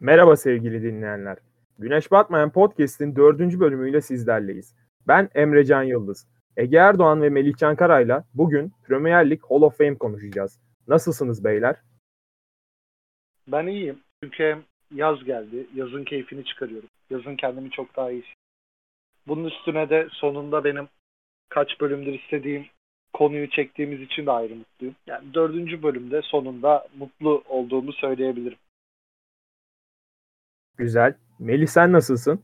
Merhaba sevgili dinleyenler. Güneş Batmayan Podcast'in dördüncü bölümüyle sizlerleyiz. Ben Emre Can Yıldız. Ege Erdoğan ve Melihcan Karay'la bugün Premier Lig Hall of Fame konuşacağız. Nasılsınız beyler? Ben iyiyim. Çünkü yaz geldi. Yazın keyfini çıkarıyorum. Yazın kendimi çok daha iyi Bunun üstüne de sonunda benim kaç bölümdür istediğim konuyu çektiğimiz için de ayrı mutluyum. Yani dördüncü bölümde sonunda mutlu olduğumu söyleyebilirim. Güzel. Melih sen nasılsın?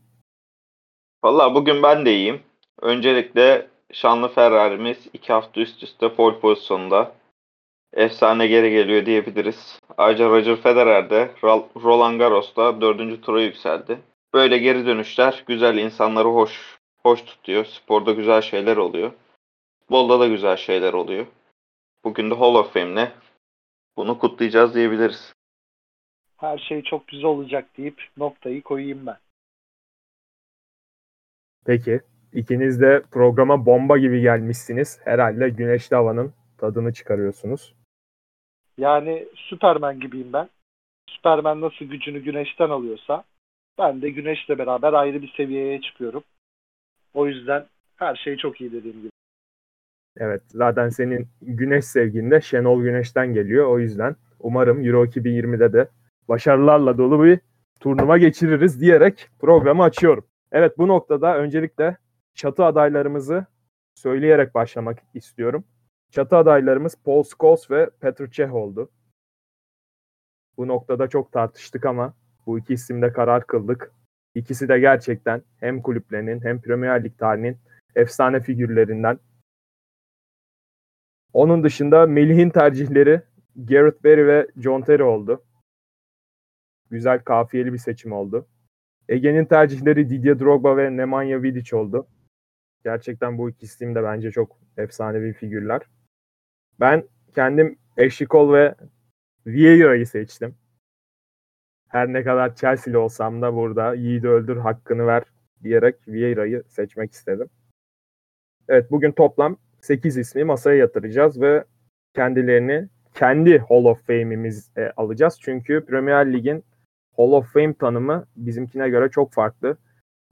Valla bugün ben de iyiyim. Öncelikle şanlı Ferrari'miz iki hafta üst üste pole pozisyonunda. Efsane geri geliyor diyebiliriz. Ayrıca Roger Federer de Roland Garros'ta dördüncü tura yükseldi. Böyle geri dönüşler güzel insanları hoş hoş tutuyor. Sporda güzel şeyler oluyor. Futbolda da güzel şeyler oluyor. Bugün de Hall of Fame'le bunu kutlayacağız diyebiliriz her şey çok güzel olacak deyip noktayı koyayım ben. Peki. İkiniz de programa bomba gibi gelmişsiniz. Herhalde güneşli havanın tadını çıkarıyorsunuz. Yani Süpermen gibiyim ben. Süpermen nasıl gücünü güneşten alıyorsa ben de güneşle beraber ayrı bir seviyeye çıkıyorum. O yüzden her şey çok iyi dediğim gibi. Evet zaten senin güneş sevgin de Şenol Güneş'ten geliyor. O yüzden umarım Euro 2020'de de başarılarla dolu bir turnuva geçiririz diyerek programı açıyorum. Evet bu noktada öncelikle çatı adaylarımızı söyleyerek başlamak istiyorum. Çatı adaylarımız Paul Scholes ve Petr Cech oldu. Bu noktada çok tartıştık ama bu iki isimde karar kıldık. İkisi de gerçekten hem kulüplerinin hem Premier Lig tarihinin efsane figürlerinden. Onun dışında Melih'in tercihleri Gareth Barry ve John Terry oldu güzel kafiyeli bir seçim oldu. Ege'nin tercihleri Didier Drogba ve Nemanja Vidic oldu. Gerçekten bu iki isim de bence çok efsanevi figürler. Ben kendim Eşikol ve Vieira'yı seçtim. Her ne kadar Chelsea'li olsam da burada Yiğidi öldür hakkını ver diyerek Vieira'yı seçmek istedim. Evet bugün toplam 8 ismi masaya yatıracağız ve kendilerini kendi Hall of Fame'imiz alacağız. Çünkü Premier Lig'in Hall of Fame tanımı bizimkine göre çok farklı.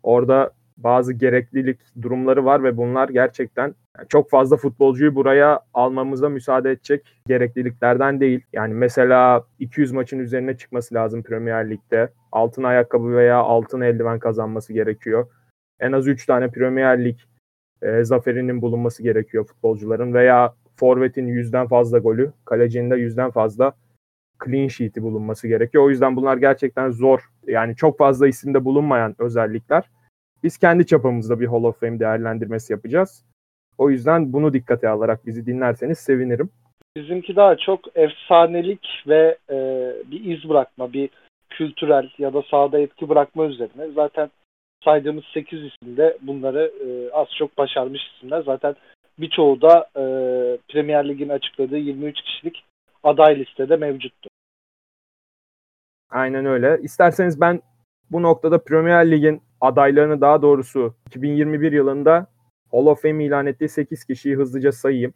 Orada bazı gereklilik durumları var ve bunlar gerçekten çok fazla futbolcuyu buraya almamıza müsaade edecek gerekliliklerden değil. Yani mesela 200 maçın üzerine çıkması lazım Premier Lig'de. Altın ayakkabı veya altın eldiven kazanması gerekiyor. En az 3 tane Premier Lig e, zaferinin bulunması gerekiyor futbolcuların veya forvetin yüzden fazla golü, kalecinin de yüzden fazla clean sheet'i bulunması gerekiyor. O yüzden bunlar gerçekten zor. Yani çok fazla isimde bulunmayan özellikler. Biz kendi çapımızda bir Hall of Fame değerlendirmesi yapacağız. O yüzden bunu dikkate alarak bizi dinlerseniz sevinirim. Bizimki daha çok efsanelik ve e, bir iz bırakma, bir kültürel ya da sahada etki bırakma üzerine. Zaten saydığımız 8 isimde bunları e, az çok başarmış isimler. Zaten birçoğu da e, Premier Lig'in açıkladığı 23 kişilik aday listede mevcuttu. Aynen öyle. İsterseniz ben bu noktada Premier Lig'in adaylarını daha doğrusu 2021 yılında Hall of Fame ilan ettiği 8 kişiyi hızlıca sayayım.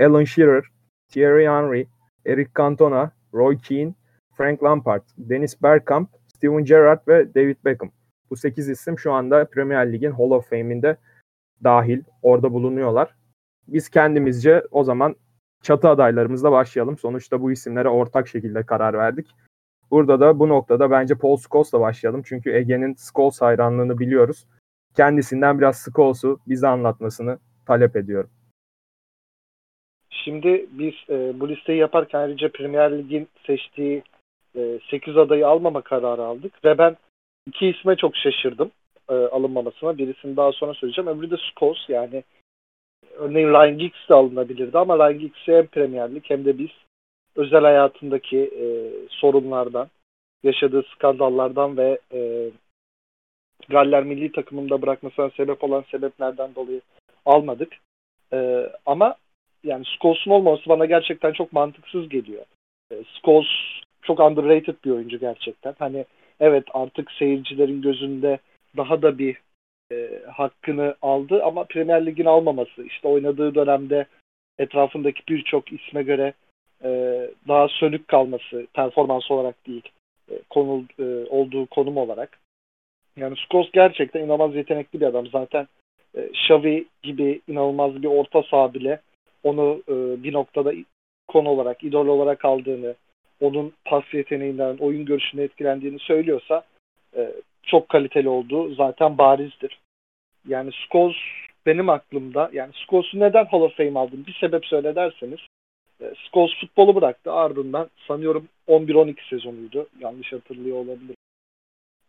Alan Shearer, Thierry Henry, Eric Cantona, Roy Keane, Frank Lampard, Dennis Bergkamp, Steven Gerrard ve David Beckham. Bu 8 isim şu anda Premier Lig'in Hall of Fame'inde dahil. Orada bulunuyorlar. Biz kendimizce o zaman çatı adaylarımızla başlayalım. Sonuçta bu isimlere ortak şekilde karar verdik. Burada da bu noktada bence Paul Scholes'la başlayalım. Çünkü Ege'nin Scholes hayranlığını biliyoruz. Kendisinden biraz Scholes'u bize anlatmasını talep ediyorum. Şimdi biz e, bu listeyi yaparken ayrıca Premier Lig'in seçtiği e, 8 adayı almama kararı aldık. Ve ben iki isme çok şaşırdım e, alınmamasına. Birisini daha sonra söyleyeceğim. Öbürü de Scholes yani örneğin Ryan Giggs de alınabilirdi ama Ryan Giggs'i hem Premier Lig hem de biz özel hayatındaki e, sorunlardan, yaşadığı skandallardan ve e, Galler milli takımında bırakmasına sebep olan sebeplerden dolayı almadık. E, ama yani Scholes'un olmaması bana gerçekten çok mantıksız geliyor. E, Scholes çok underrated bir oyuncu gerçekten. Hani evet artık seyircilerin gözünde daha da bir e, hakkını aldı ama Premier Lig'in almaması işte oynadığı dönemde etrafındaki birçok isme göre e, daha sönük kalması performans olarak değil e, konu e, olduğu konum olarak. Yani Scholes gerçekten inanılmaz yetenekli bir adam. Zaten e, Xavi gibi inanılmaz bir orta saha bile onu e, bir noktada konu olarak, idol olarak aldığını, onun pas yeteneğinden, oyun görüşüne etkilendiğini söylüyorsa e, çok kaliteli olduğu zaten barizdir. Yani Scholes benim aklımda, yani Scholes'u neden Hall of Fame aldım bir sebep söyle derseniz e, Scholes futbolu bıraktı. Ardından sanıyorum 11-12 sezonuydu. Yanlış hatırlıyor olabilir.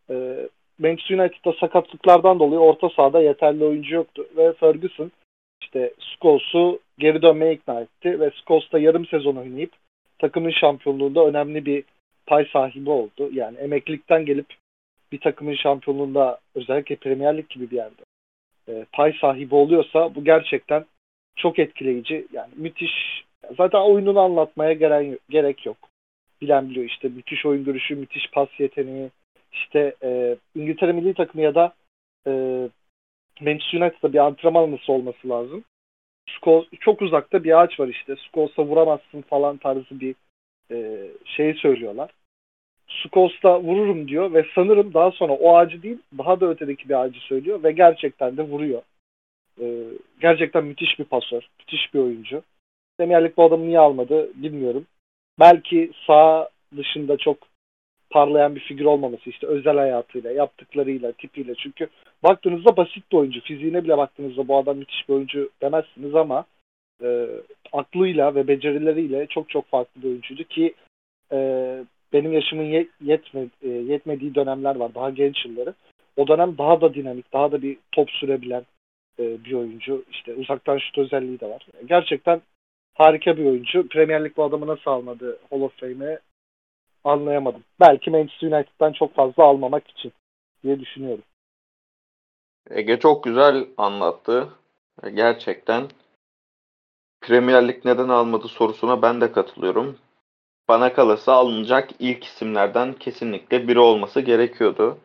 E, Manchester United'da sakatlıklardan dolayı orta sahada yeterli oyuncu yoktu. Ve Ferguson işte Scholes'u geri dönmeye ikna etti. Ve Scholes da yarım sezon oynayıp takımın şampiyonluğunda önemli bir pay sahibi oldu. Yani emeklilikten gelip bir takımın şampiyonluğunda özellikle Premier Lig gibi bir yerde e, pay sahibi oluyorsa bu gerçekten çok etkileyici. Yani müthiş. Zaten oyununu anlatmaya geren, gerek yok. Bilen biliyor işte müthiş oyun görüşü, müthiş pas yeteneği. İşte e, İngiltere milli takımı ya da e, Manchester United'da bir antrenman anısı olması lazım. Scholes, çok uzakta bir ağaç var işte. Scholes'a vuramazsın falan tarzı bir e, şey söylüyorlar. Scholes'ta vururum diyor ve sanırım daha sonra o ağacı değil daha da ötedeki bir ağacı söylüyor ve gerçekten de vuruyor. E, gerçekten müthiş bir pasör, müthiş bir oyuncu. Premier bu adamı niye almadı bilmiyorum. Belki sağ dışında çok parlayan bir figür olmaması işte özel hayatıyla, yaptıklarıyla, tipiyle. Çünkü baktığınızda basit bir oyuncu. Fiziğine bile baktığınızda bu adam müthiş bir oyuncu demezsiniz ama e, aklıyla ve becerileriyle çok çok farklı bir oyuncuydu ki e, benim yaşımın ye, yetme, e, yetmediği dönemler var. Daha genç yılları. O dönem daha da dinamik, daha da bir top sürebilen e, bir oyuncu. İşte uzaktan şut özelliği de var. Gerçekten harika bir oyuncu. Premier Lig bu adamı nasıl almadı Hall of Fame'e anlayamadım. Belki Manchester United'dan çok fazla almamak için diye düşünüyorum. Ege çok güzel anlattı. Gerçekten Premier Lig neden almadı sorusuna ben de katılıyorum. Bana kalırsa alınacak ilk isimlerden kesinlikle biri olması gerekiyordu.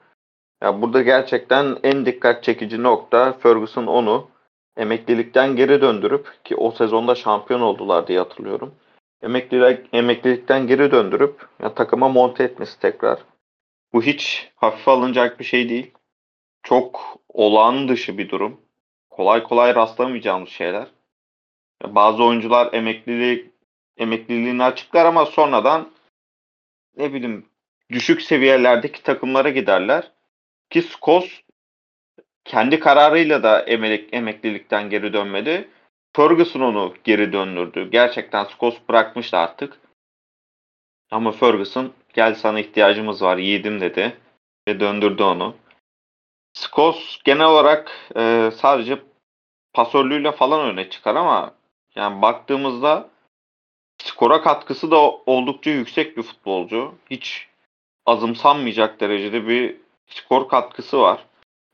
Ya burada gerçekten en dikkat çekici nokta Ferguson onu emeklilikten geri döndürüp ki o sezonda şampiyon oldular diye hatırlıyorum emeklilik, emeklilikten geri döndürüp ya, takıma monte etmesi tekrar. Bu hiç hafife alınacak bir şey değil. Çok olağan dışı bir durum. Kolay kolay rastlamayacağımız şeyler. Ya, bazı oyuncular emeklilik emekliliğini açıklar ama sonradan ne bileyim düşük seviyelerdeki takımlara giderler. Ki Skos kendi kararıyla da emelik, emeklilikten geri dönmedi. Ferguson onu geri döndürdü. Gerçekten Scholes bırakmıştı artık. Ama Ferguson gel sana ihtiyacımız var yiğidim dedi. Ve döndürdü onu. Scholes genel olarak e, sadece pasörlüğüyle falan öne çıkar ama yani baktığımızda skora katkısı da oldukça yüksek bir futbolcu. Hiç azımsanmayacak derecede bir skor katkısı var.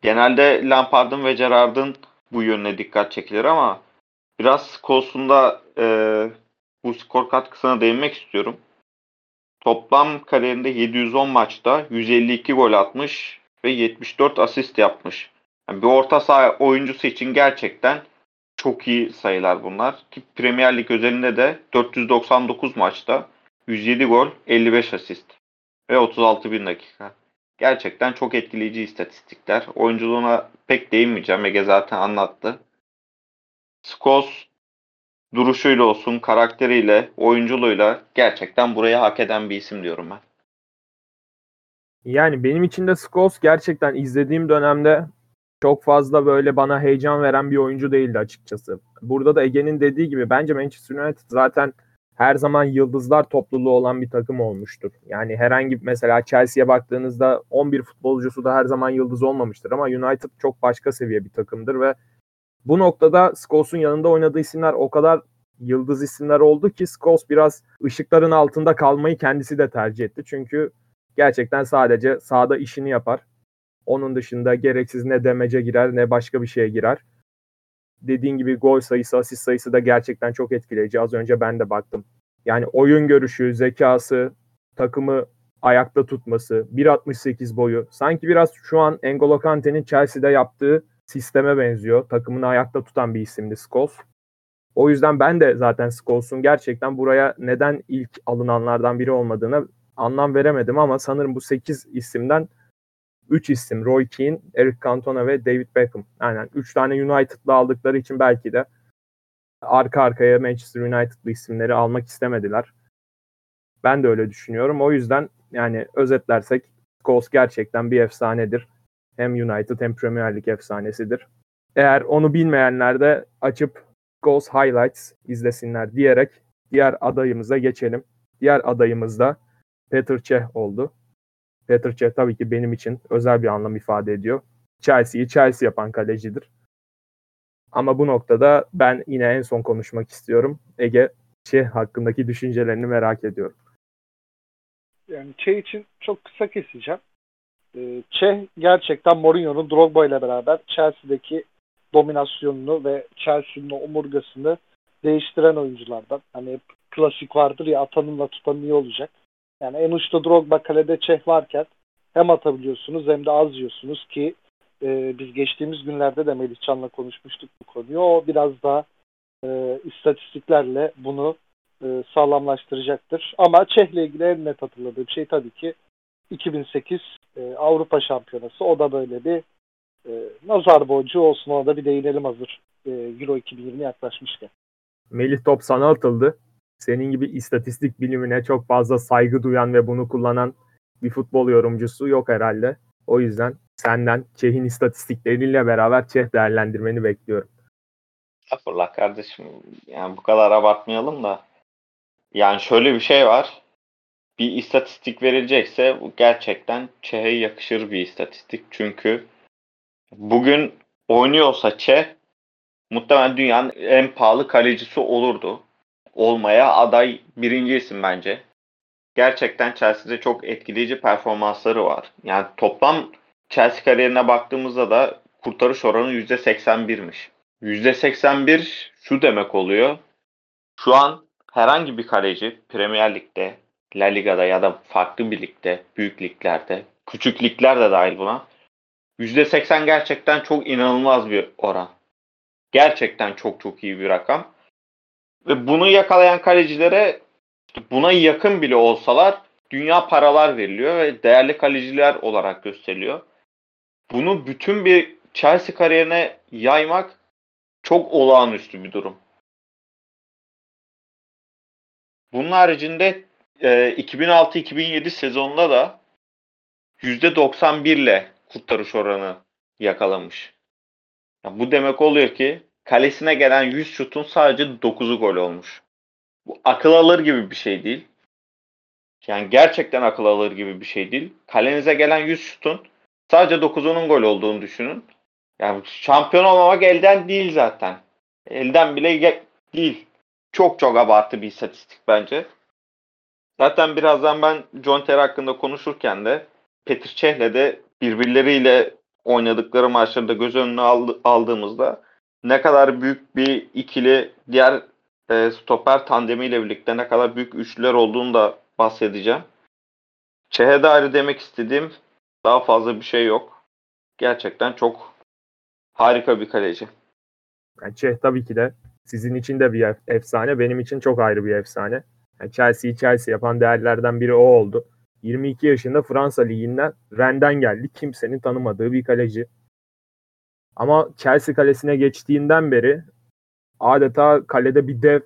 Genelde Lampard'ın ve Gerrard'ın bu yönüne dikkat çekilir ama Biraz konusunda e, bu skor katkısına değinmek istiyorum. Toplam kariyerinde 710 maçta 152 gol atmış ve 74 asist yapmış. Yani bir orta saha oyuncusu için gerçekten çok iyi sayılar bunlar. Ki Premier Lig özelinde de 499 maçta 107 gol, 55 asist ve 36 bin dakika. Gerçekten çok etkileyici istatistikler. Oyunculuğuna pek değinmeyeceğim. Ege zaten anlattı. Skos duruşuyla olsun, karakteriyle, oyunculuğuyla gerçekten buraya hak eden bir isim diyorum ben. Yani benim için de Scholes gerçekten izlediğim dönemde çok fazla böyle bana heyecan veren bir oyuncu değildi açıkçası. Burada da Ege'nin dediği gibi bence Manchester United zaten her zaman yıldızlar topluluğu olan bir takım olmuştur. Yani herhangi mesela Chelsea'ye baktığınızda 11 futbolcusu da her zaman yıldız olmamıştır ama United çok başka seviye bir takımdır ve bu noktada Scholes'un yanında oynadığı isimler o kadar yıldız isimler oldu ki Scholes biraz ışıkların altında kalmayı kendisi de tercih etti. Çünkü gerçekten sadece sahada işini yapar. Onun dışında gereksiz ne demece girer ne başka bir şeye girer. Dediğin gibi gol sayısı, asist sayısı da gerçekten çok etkileyici. Az önce ben de baktım. Yani oyun görüşü, zekası, takımı ayakta tutması, 1.68 boyu. Sanki biraz şu an N'Golo Kante'nin Chelsea'de yaptığı sisteme benziyor. Takımını ayakta tutan bir isimdi Scholes. O yüzden ben de zaten Scholes'un gerçekten buraya neden ilk alınanlardan biri olmadığına anlam veremedim ama sanırım bu 8 isimden 3 isim Roy Keane, Eric Cantona ve David Beckham. Aynen 3 tane United'lı aldıkları için belki de arka arkaya Manchester United'lı isimleri almak istemediler. Ben de öyle düşünüyorum. O yüzden yani özetlersek Scholes gerçekten bir efsanedir. Hem United hem Premier Lig efsanesidir. Eğer onu bilmeyenler de açıp Scholes Highlights izlesinler diyerek diğer adayımıza geçelim. Diğer adayımız da Petr Cech oldu. Petr Cech tabii ki benim için özel bir anlam ifade ediyor. Chelsea'yi Chelsea yapan kalecidir. Ama bu noktada ben yine en son konuşmak istiyorum. Ege Cech hakkındaki düşüncelerini merak ediyorum. Yani Çeh için çok kısa keseceğim. Ee, Çeh gerçekten Mourinho'nun Drogba ile beraber Chelsea'deki dominasyonunu ve Chelsea'nin omurgasını değiştiren oyunculardan. Hani klasik vardır ya atanınla tutan iyi olacak. Yani en uçta Drogba kalede Çeh varken hem atabiliyorsunuz hem de az yiyorsunuz ki e, biz geçtiğimiz günlerde de Melih Can'la konuşmuştuk bu konuyu. O biraz daha e, istatistiklerle bunu e, sağlamlaştıracaktır. Ama Çeh'le ilgili en net hatırladığım şey tabii ki 2008 e, Avrupa Şampiyonası. O da böyle bir e, nazar boncuğu olsun. Ona da bir değinelim hazır e, Euro 2020 yaklaşmışken. Melih top sana atıldı. Senin gibi istatistik bilimine çok fazla saygı duyan ve bunu kullanan bir futbol yorumcusu yok herhalde. O yüzden senden Çeh'in istatistikleriyle beraber Çeh değerlendirmeni bekliyorum. Estağfurullah kardeşim. Yani bu kadar abartmayalım da. Yani şöyle bir şey var. Bir istatistik verilecekse bu gerçekten Çeh'e yakışır bir istatistik. Çünkü bugün oynuyorsa Çeh muhtemelen dünyanın en pahalı kalecisi olurdu. Olmaya aday birinci isim bence. Gerçekten Chelsea'de çok etkileyici performansları var. Yani toplam Chelsea kariyerine baktığımızda da kurtarış oranı %81'miş. %81 şu demek oluyor. Şu an herhangi bir kaleci Premier Lig'de, La Liga'da ya da farklı bir ligde, büyük liglerde, küçük ligler de dahil buna. %80 gerçekten çok inanılmaz bir oran. Gerçekten çok çok iyi bir rakam. Ve bunu yakalayan kalecilere buna yakın bile olsalar dünya paralar veriliyor ve değerli kaleciler olarak gösteriliyor. Bunu bütün bir Chelsea kariyerine yaymak çok olağanüstü bir durum. Bunun haricinde e, 2006-2007 sezonunda da %91 ile kurtarış oranı yakalamış. Ya bu demek oluyor ki kalesine gelen 100 şutun sadece 9'u gol olmuş. Bu akıl alır gibi bir şey değil. Yani gerçekten akıl alır gibi bir şey değil. Kalenize gelen 100 şutun sadece 9'unun gol olduğunu düşünün. Yani şampiyon olmamak elden değil zaten. Elden bile değil. Çok çok abartı bir istatistik bence. Zaten birazdan ben John Terry hakkında konuşurken de Petr Cech'le de birbirleriyle oynadıkları maçları göz önüne aldığımızda ne kadar büyük bir ikili diğer e, stoper tandemiyle birlikte ne kadar büyük üçlüler olduğunu da bahsedeceğim. Çeh'e dair demek istediğim daha fazla bir şey yok. Gerçekten çok harika bir kaleci. Yani Çeh tabii ki de sizin için de bir efsane, benim için çok ayrı bir efsane. Yani Chelsea'yi Chelsea yapan değerlerden biri o oldu. 22 yaşında Fransa Ligi'nden Rennes'den geldi. Kimsenin tanımadığı bir kaleci. Ama Chelsea kalesine geçtiğinden beri adeta kalede bir dev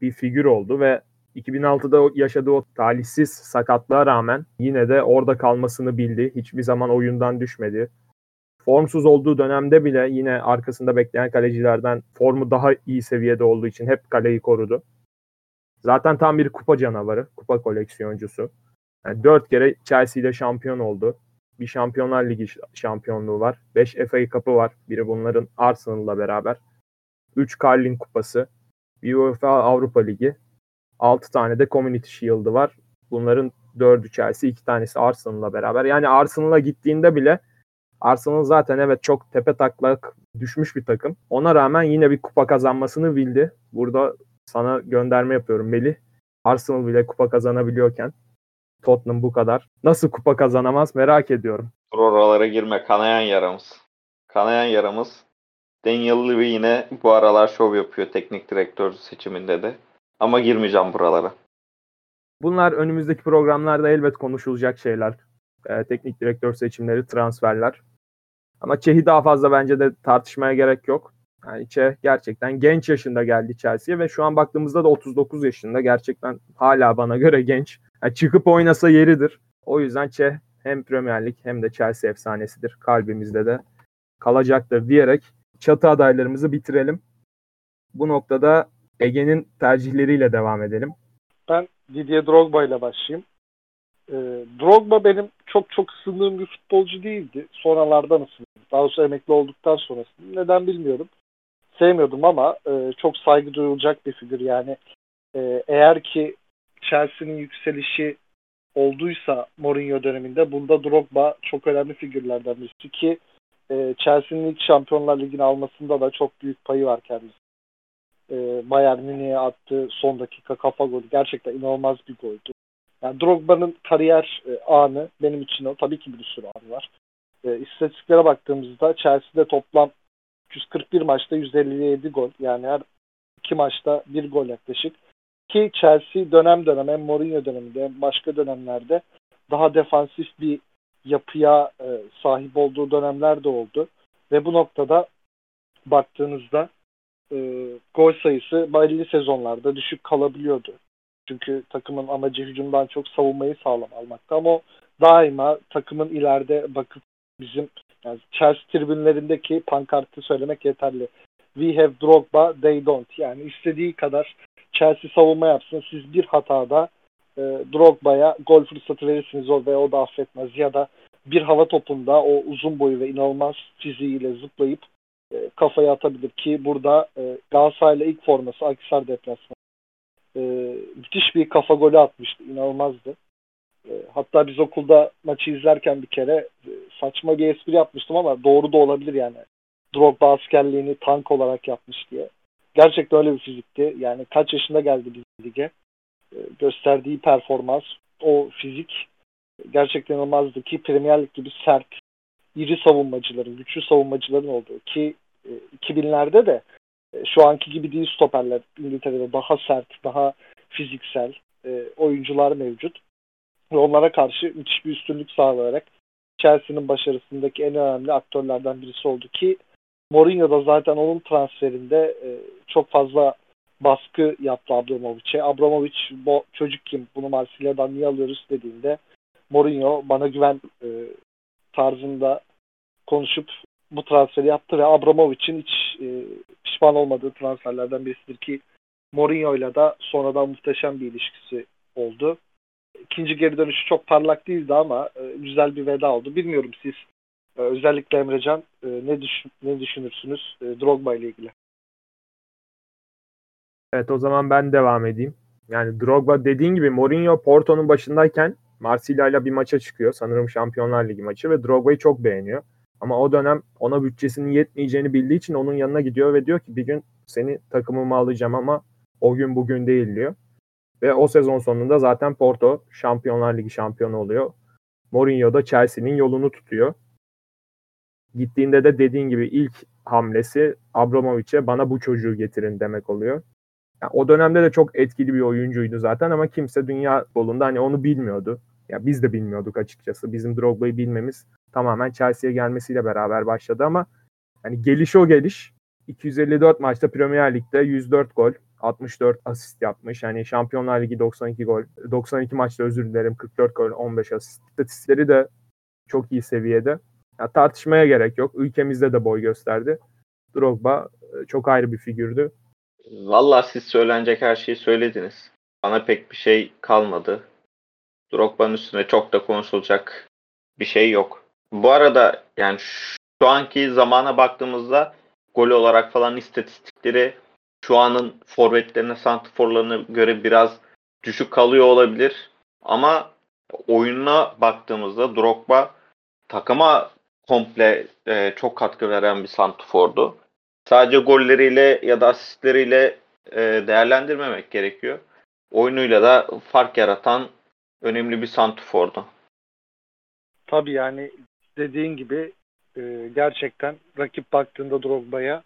bir figür oldu ve 2006'da yaşadığı o talihsiz sakatlığa rağmen yine de orada kalmasını bildi. Hiçbir zaman oyundan düşmedi. Formsuz olduğu dönemde bile yine arkasında bekleyen kalecilerden formu daha iyi seviyede olduğu için hep kaleyi korudu. Zaten tam bir kupa canavarı, kupa koleksiyoncusu. Yani dört kere Chelsea ile şampiyon oldu. Bir Şampiyonlar Ligi şampiyonluğu var. Beş FA Cup'ı var. Biri bunların Arsenal'la beraber. Üç Carling Kupası. Bir UEFA Avrupa Ligi. Altı tane de Community Shield'ı var. Bunların dördü Chelsea, iki tanesi Arsenal'la beraber. Yani Arsenal'a gittiğinde bile Arsenal zaten evet çok tepe taklak düşmüş bir takım. Ona rağmen yine bir kupa kazanmasını bildi. Burada sana gönderme yapıyorum Melih. Arsenal bile kupa kazanabiliyorken Tottenham bu kadar. Nasıl kupa kazanamaz merak ediyorum. Oralara girme kanayan yaramız. Kanayan yaramız. Daniel Levy yine bu aralar şov yapıyor teknik direktör seçiminde de. Ama girmeyeceğim buralara. Bunlar önümüzdeki programlarda elbet konuşulacak şeyler. E, teknik direktör seçimleri, transferler. Ama Çeh'i daha fazla bence de tartışmaya gerek yok. Yani Çeh gerçekten genç yaşında geldi Chelsea'ye ve şu an baktığımızda da 39 yaşında. Gerçekten hala bana göre genç. Yani çıkıp oynasa yeridir. O yüzden Çeh hem Premier Lig hem de Chelsea efsanesidir. Kalbimizde de kalacaktır diyerek çatı adaylarımızı bitirelim. Bu noktada Ege'nin tercihleriyle devam edelim. Ben Didier Drogba ile başlayayım. E, Drogba benim çok çok ısındığım bir futbolcu değildi. Sonralardan ısındım. Daha sonra emekli olduktan sonra Neden bilmiyorum. Sevmiyordum ama e, çok saygı duyulacak bir figür. Yani e, eğer ki Chelsea'nin yükselişi olduysa Mourinho döneminde bunda Drogba çok önemli figürlerden birisi ki e, Chelsea'nin ilk Şampiyonlar Ligi'ni almasında da çok büyük payı var kendisi. E, Bayern Münih'e attığı son dakika kafa golü gerçekten inanılmaz bir goldü. Yani Drogba'nın kariyer e, anı benim için o. Tabii ki bir sürü anı var. E, istatistiklere baktığımızda Chelsea'de toplam 141 maçta 157 gol. Yani her iki maçta bir gol yaklaşık. Ki Chelsea dönem dönem hem Mourinho döneminde hem başka dönemlerde daha defansif bir yapıya e, sahip olduğu dönemler de oldu. Ve bu noktada baktığınızda e, gol sayısı belli sezonlarda düşük kalabiliyordu. Çünkü takımın amacı hücumdan çok savunmayı sağlam almakta ama o daima takımın ileride bakıp bizim yani Chelsea tribünlerindeki pankartı söylemek yeterli. We have Drogba, they don't. Yani istediği kadar Chelsea savunma yapsın. Siz bir hatada e, Drogba'ya gol fırsatı verirsiniz o ve o da affetmez. Ya da bir hava topunda o uzun boyu ve inanılmaz fiziğiyle zıplayıp e, kafaya atabilir ki burada e, Galatasaray'la ilk forması Akisar deplasmanı. E, müthiş bir kafa golü atmıştı. İnanılmazdı. E, hatta biz okulda maçı izlerken bir kere e, saçma bir espri yapmıştım ama doğru da olabilir yani. Drogba askerliğini tank olarak yapmış diye. Gerçekten öyle bir fizikti. Yani kaç yaşında geldi bizim lige. E, gösterdiği performans, o fizik gerçekten inanılmazdı ki Premier Lig gibi sert, iri savunmacıların, güçlü savunmacıların olduğu ki 2000'lerde de şu anki gibi değil stoperler İngiltere'de daha sert, daha fiziksel oyuncular mevcut ve onlara karşı müthiş bir üstünlük sağlayarak Chelsea'nin başarısındaki en önemli aktörlerden birisi oldu ki Mourinho da zaten onun transferinde e, çok fazla baskı yaptı Abramovich'e. Abramovich bu çocuk kim? Bunu Marsilya'dan niye alıyoruz dediğinde Mourinho bana güven e, tarzında konuşup bu transferi yaptı ve Abramovich'in hiç e, pişman olmadığı transferlerden birisidir ki Mourinho ile de sonradan muhteşem bir ilişkisi oldu ikinci geri dönüşü çok parlak değildi ama e, güzel bir veda oldu. Bilmiyorum siz özellikle Emrecan e, ne, düşün, ne düşünürsünüz e, Drogba ile ilgili? Evet o zaman ben devam edeyim. Yani Drogba dediğin gibi Mourinho Porto'nun başındayken Marsilya ile bir maça çıkıyor. Sanırım Şampiyonlar Ligi maçı ve Drogba'yı çok beğeniyor. Ama o dönem ona bütçesinin yetmeyeceğini bildiği için onun yanına gidiyor ve diyor ki bir gün seni takımıma alacağım ama o gün bugün değil diyor. Ve o sezon sonunda zaten Porto Şampiyonlar Ligi şampiyonu oluyor. Mourinho da Chelsea'nin yolunu tutuyor. Gittiğinde de dediğin gibi ilk hamlesi Abramovich'e bana bu çocuğu getirin demek oluyor. Yani o dönemde de çok etkili bir oyuncuydu zaten ama kimse dünya futbolunda hani onu bilmiyordu. Ya biz de bilmiyorduk açıkçası. Bizim Drogba'yı bilmemiz tamamen Chelsea'ye gelmesiyle beraber başladı ama hani geliş o geliş 254 maçta Premier Lig'de 104 gol, 64 asist yapmış. Yani Şampiyonlar Ligi 92 gol, 92 maçta özür dilerim 44 gol, 15 asist. İstatistikleri de çok iyi seviyede. Ya tartışmaya gerek yok. Ülkemizde de boy gösterdi. Drogba e, çok ayrı bir figürdü. Valla siz söylenecek her şeyi söylediniz. Bana pek bir şey kalmadı. Drogba'nın üstüne çok da konuşulacak bir şey yok. Bu arada yani şu anki zamana baktığımızda gol olarak falan istatistikleri şu anın forvetlerine, santiforlarına göre biraz düşük kalıyor olabilir. Ama oyununa baktığımızda Drogba takıma komple e, çok katkı veren bir santifordu. Sadece golleriyle ya da asistleriyle e, değerlendirmemek gerekiyor. Oyunuyla da fark yaratan önemli bir santifordu. Tabii yani dediğin gibi e, gerçekten rakip baktığında Drogba'ya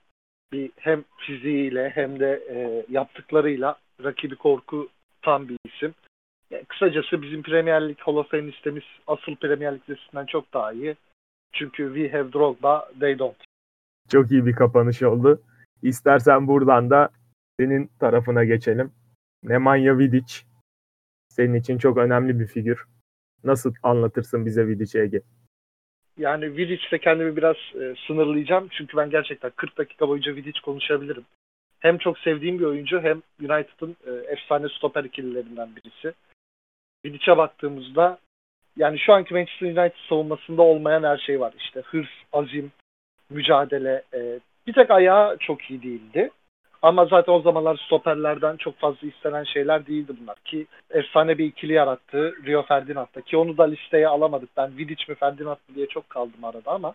bir hem fiziğiyle hem de e, yaptıklarıyla rakibi korku tam bir isim. Yani kısacası bizim Premier Lig Hall of Fame listemiz asıl Premier Lig listesinden çok daha iyi. Çünkü we have Drogba, they don't. Çok iyi bir kapanış oldu. İstersen buradan da senin tarafına geçelim. Nemanja Vidic senin için çok önemli bir figür. Nasıl anlatırsın bize Vidic'i Ege? Yani Vidic'le kendimi biraz e, sınırlayacağım. Çünkü ben gerçekten 40 dakika boyunca Vidic konuşabilirim. Hem çok sevdiğim bir oyuncu hem United'ın e, efsane stoper ikililerinden birisi. Vidic'e baktığımızda yani şu anki Manchester United savunmasında olmayan her şey var. İşte hırs, azim, mücadele. E, bir tek ayağı çok iyi değildi. Ama zaten o zamanlar stoperlerden çok fazla istenen şeyler değildi bunlar. Ki efsane bir ikili yarattı Rio Ferdinand'da. Ki onu da listeye alamadık. Ben Vidic mi Ferdinand mı diye çok kaldım arada ama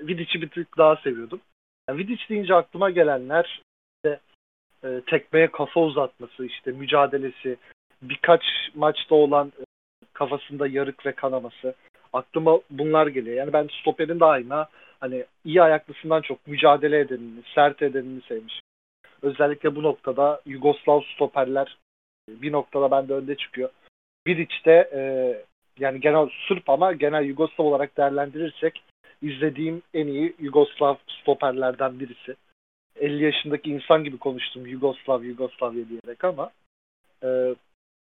Vidic'i bir tık daha seviyordum. Yani Vidic deyince aklıma gelenler işte, e, tekmeye kafa uzatması, işte mücadelesi, birkaç maçta olan kafasında yarık ve kanaması. Aklıma bunlar geliyor. Yani ben stoperin daima hani iyi ayaklısından çok mücadele edenini, sert edenini sevmişim. Özellikle bu noktada Yugoslav stoperler bir noktada bende önde çıkıyor. Vidic de e, yani genel Sırp ama genel Yugoslav olarak değerlendirirsek izlediğim en iyi Yugoslav stoperlerden birisi. 50 yaşındaki insan gibi konuştum Yugoslav, Yugoslavya diyerek ama e,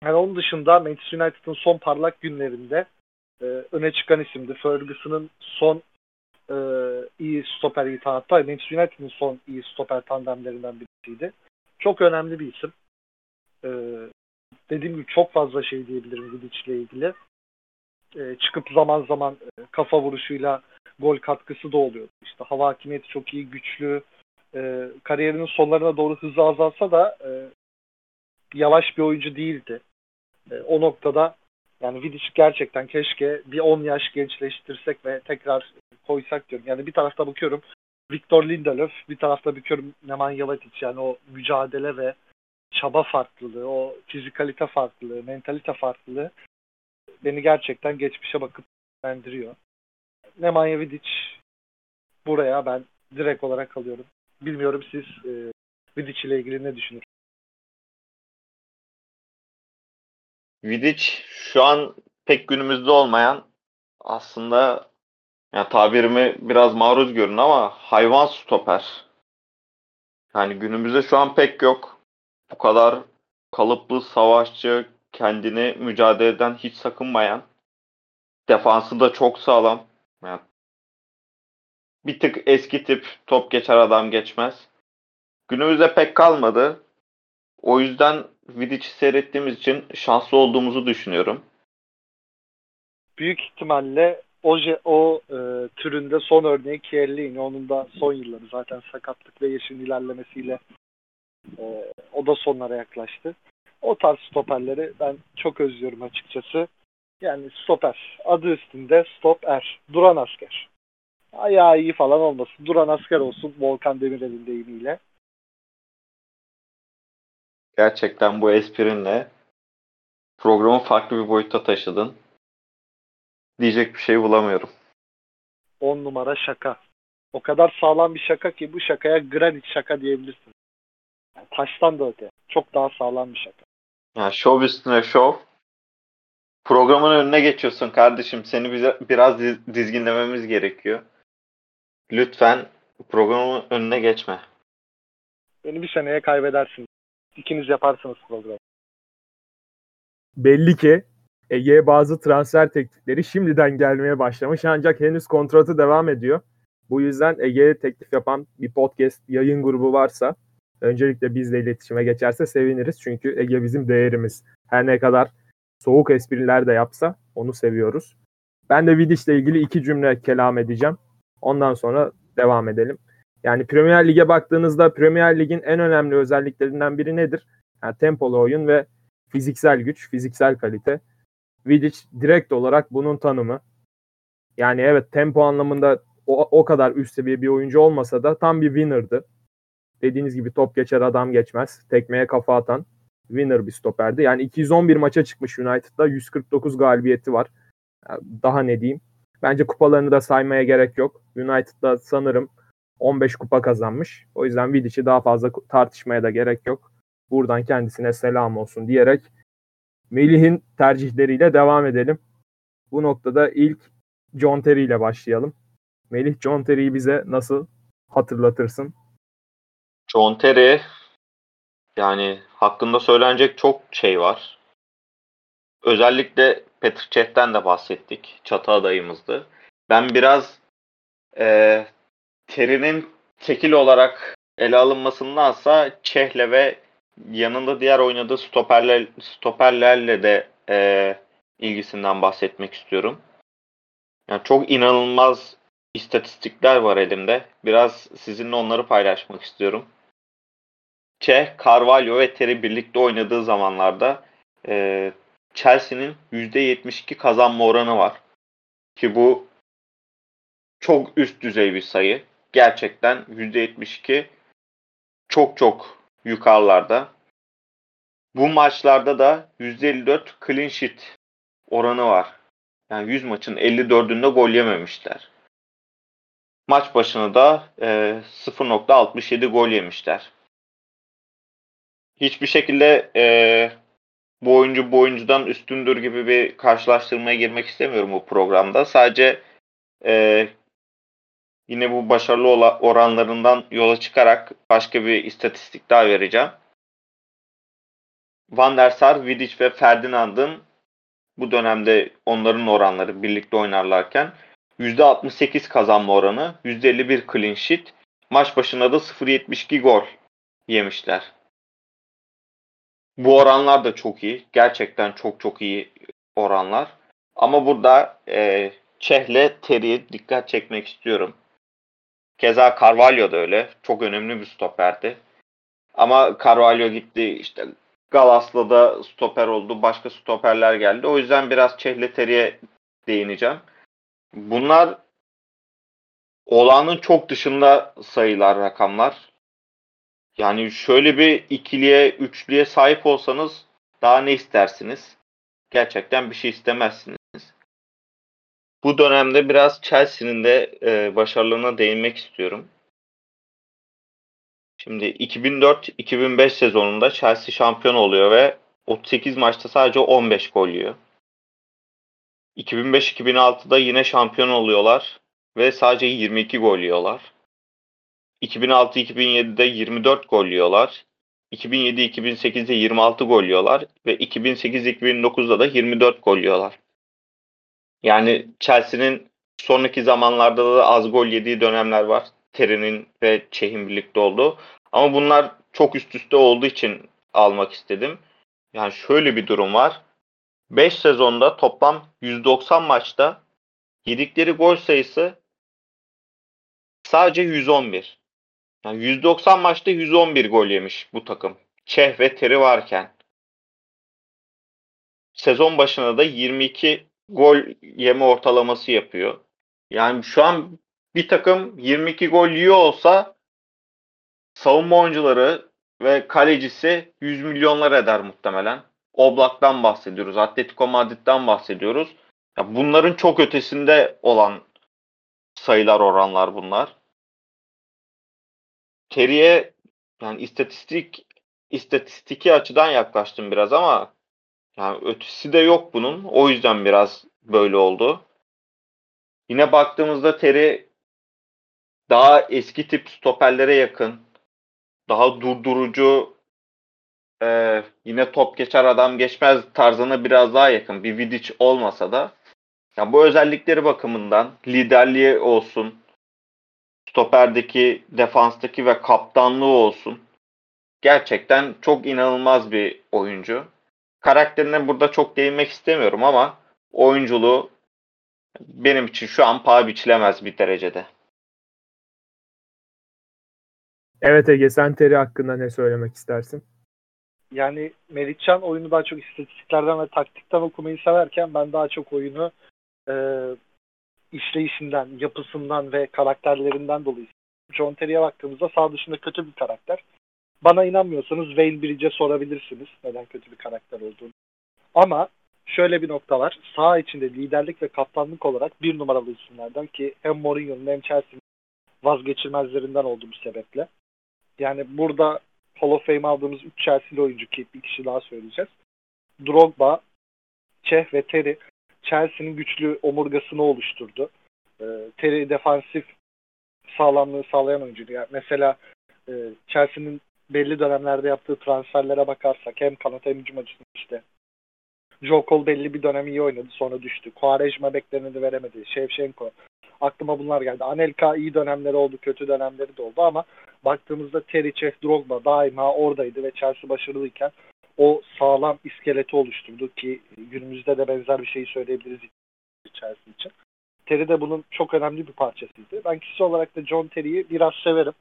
yani onun dışında Manchester United'ın son parlak günlerinde e, öne çıkan isimdi. Ferguson'ın son e, iyi stoper itağı hatta Manchester United'ın son iyi stoper tandemlerinden birisiydi. Çok önemli bir isim. E, dediğim gibi çok fazla şey diyebilirim Vidic ile ilgili. E, çıkıp zaman zaman e, kafa vuruşuyla gol katkısı da oluyor. İşte hava hakimiyeti çok iyi, güçlü. E, kariyerinin sonlarına doğru hızı azalsa da e, yavaş bir oyuncu değildi. E, o noktada yani Vidic gerçekten keşke bir 10 yaş gençleştirsek ve tekrar koysak diyorum. Yani bir tarafta bakıyorum Victor Lindelöf, bir tarafta bakıyorum Nemanja Vidic. Yani o mücadele ve çaba farklılığı, o fizikalite farklılığı, mentalite farklılığı beni gerçekten geçmişe bakıp bendiriyor. Nemanja Vidic buraya ben direkt olarak alıyorum. Bilmiyorum siz e, Vidic ile ilgili ne düşünürsünüz? Vidic şu an pek günümüzde olmayan aslında yani tabirimi biraz maruz görün ama hayvan stoper. Yani günümüzde şu an pek yok. Bu kadar kalıplı savaşçı, kendini mücadeleden hiç sakınmayan. Defansı da çok sağlam. Yani bir tık eski tip top geçer adam geçmez. Günümüzde pek kalmadı. O yüzden Vidic'i seyrettiğimiz için şanslı olduğumuzu düşünüyorum. Büyük ihtimalle o, o e, türünde son örneği Chiellini. Onun da son yılları zaten sakatlık ve yaşın ilerlemesiyle e, o da sonlara yaklaştı. O tarz stoperleri ben çok özlüyorum açıkçası. Yani stoper. Adı üstünde stoper. Duran asker. Ayağı iyi falan olmasın. Duran asker olsun Volkan Demirel'in deyimiyle. Gerçekten bu esprinle programı farklı bir boyuta taşıdın. Diyecek bir şey bulamıyorum. 10 numara şaka. O kadar sağlam bir şaka ki bu şakaya granit şaka diyebilirsin. Yani taştan da öte. Çok daha sağlam bir şaka. Yani şov üstüne şov. Programın önüne geçiyorsun kardeşim. Seni bize biraz dizginlememiz gerekiyor. Lütfen programın önüne geçme. Beni bir seneye kaybedersin. İkiniz yaparsınız programı. Belli ki Ege'ye bazı transfer teklifleri şimdiden gelmeye başlamış ancak henüz kontratı devam ediyor. Bu yüzden Ege'ye teklif yapan bir podcast yayın grubu varsa öncelikle bizle iletişime geçerse seviniriz. Çünkü Ege bizim değerimiz. Her ne kadar soğuk espriler de yapsa onu seviyoruz. Ben de Vidic ile ilgili iki cümle kelam edeceğim. Ondan sonra devam edelim. Yani Premier Lig'e baktığınızda Premier Lig'in en önemli özelliklerinden biri nedir? Yani tempolu oyun ve fiziksel güç, fiziksel kalite. Vidic direkt olarak bunun tanımı. Yani evet tempo anlamında o, o kadar üst seviye bir oyuncu olmasa da tam bir winner'dı. Dediğiniz gibi top geçer adam geçmez. Tekmeye kafa atan winner bir stoperdi. Yani 211 maça çıkmış United'da 149 galibiyeti var. Daha ne diyeyim. Bence kupalarını da saymaya gerek yok. United'da sanırım 15 kupa kazanmış. O yüzden Vidic'i daha fazla tartışmaya da gerek yok. Buradan kendisine selam olsun diyerek Melih'in tercihleriyle devam edelim. Bu noktada ilk John Terry ile başlayalım. Melih John Terry'i bize nasıl hatırlatırsın? John Terry yani hakkında söylenecek çok şey var. Özellikle Petr Cech'ten de bahsettik. Çatı adayımızdı. Ben biraz e, Terry'nin tekil olarak ele alınmasındansa Çeh'le ve yanında diğer oynadığı stoperler, stoperlerle de e, ilgisinden bahsetmek istiyorum. Yani çok inanılmaz istatistikler var elimde. Biraz sizinle onları paylaşmak istiyorum. Çeh, Carvalho ve Terry birlikte oynadığı zamanlarda e, Chelsea'nin %72 kazanma oranı var. Ki bu çok üst düzey bir sayı. Gerçekten %72 çok çok yukarılarda. Bu maçlarda da %54 clean sheet oranı var. Yani 100 maçın 54'ünde gol yememişler. Maç başına da e, 0.67 gol yemişler. Hiçbir şekilde e, bu oyuncu bu oyuncudan üstündür gibi bir karşılaştırmaya girmek istemiyorum bu programda. Sadece e, yine bu başarılı oranlarından yola çıkarak başka bir istatistik daha vereceğim. Van der Sar, Vidic ve Ferdinand'ın bu dönemde onların oranları birlikte oynarlarken %68 kazanma oranı, %51 clean sheet, maç başına da 0.72 gol yemişler. Bu oranlar da çok iyi. Gerçekten çok çok iyi oranlar. Ama burada e, Çeh'le Terry'e dikkat çekmek istiyorum. Keza Carvalho da öyle. Çok önemli bir stoperdi. Ama Carvalho gitti işte Galas'la stoper oldu. Başka stoperler geldi. O yüzden biraz Çeh'le Terry'e değineceğim. Bunlar olanın çok dışında sayılar, rakamlar. Yani şöyle bir ikiliye, üçlüye sahip olsanız daha ne istersiniz? Gerçekten bir şey istemezsiniz. Bu dönemde biraz Chelsea'nin de e, başarılarına değinmek istiyorum. Şimdi 2004-2005 sezonunda Chelsea şampiyon oluyor ve 38 maçta sadece 15 gol yiyor. 2005-2006'da yine şampiyon oluyorlar ve sadece 22 gol yiyorlar. 2006-2007'de 24 gol yiyorlar. 2007-2008'de 26 gol yiyorlar ve 2008-2009'da da 24 gol yiyorlar. Yani Chelsea'nin sonraki zamanlarda da az gol yediği dönemler var. Terry'nin ve Çeh'in birlikte olduğu. Ama bunlar çok üst üste olduğu için almak istedim. Yani şöyle bir durum var. 5 sezonda toplam 190 maçta yedikleri gol sayısı sadece 111. Yani 190 maçta 111 gol yemiş bu takım. Çeh ve Teri varken. Sezon başına da 22 gol yeme ortalaması yapıyor. Yani şu an bir takım 22 gol yiyor olsa savunma oyuncuları ve kalecisi 100 milyonlar eder muhtemelen. Oblak'tan bahsediyoruz. Atletico Madrid'den bahsediyoruz. Ya bunların çok ötesinde olan sayılar oranlar bunlar. Terry'e yani istatistik istatistiki açıdan yaklaştım biraz ama yani ötesi de yok bunun. O yüzden biraz böyle oldu. Yine baktığımızda Terry daha eski tip stoperlere yakın. Daha durdurucu e, yine top geçer adam geçmez tarzına biraz daha yakın. Bir Vidic olmasa da ya bu özellikleri bakımından liderliği olsun, stoperdeki, defanstaki ve kaptanlığı olsun. Gerçekten çok inanılmaz bir oyuncu. Karakterine burada çok değinmek istemiyorum ama oyunculuğu benim için şu an paha biçilemez bir derecede. Evet Ege sen Terry hakkında ne söylemek istersin? Yani Melihcan oyunu daha çok istatistiklerden ve taktikten okumayı severken ben daha çok oyunu e, işleyişinden, yapısından ve karakterlerinden dolayı. John Terry'e baktığımızda sağ dışında kötü bir karakter. Bana inanmıyorsanız Wayne Bridge'e sorabilirsiniz neden kötü bir karakter olduğunu. Ama şöyle bir nokta var. Sağ içinde liderlik ve kaptanlık olarak bir numaralı isimlerden ki hem Mourinho'nun hem Chelsea'nin vazgeçilmezlerinden olduğu bu sebeple. Yani burada Hall of Fame aldığımız 3 Chelsea'li oyuncu ki bir kişi daha söyleyeceğiz. Drogba, Çeh ve Terry Chelsea'nin güçlü omurgasını oluşturdu. E, Terry defansif sağlamlığı sağlayan oyuncuydu. Yani mesela e, Chelsea'nin belli dönemlerde yaptığı transferlere bakarsak hem kanat hem hücum açısından işte Joe Cole belli bir dönem iyi oynadı sonra düştü. Quaresma bekleneni veremedi. Shevchenko. Aklıma bunlar geldi. Anelka iyi dönemleri oldu, kötü dönemleri de oldu ama baktığımızda Terry, Çeh, Drogba daima oradaydı ve Chelsea başarılıyken o sağlam iskeleti oluşturdu ki günümüzde de benzer bir şeyi söyleyebiliriz Chelsea için. Terry de bunun çok önemli bir parçasıydı. Ben kişi olarak da John Terry'i biraz severim.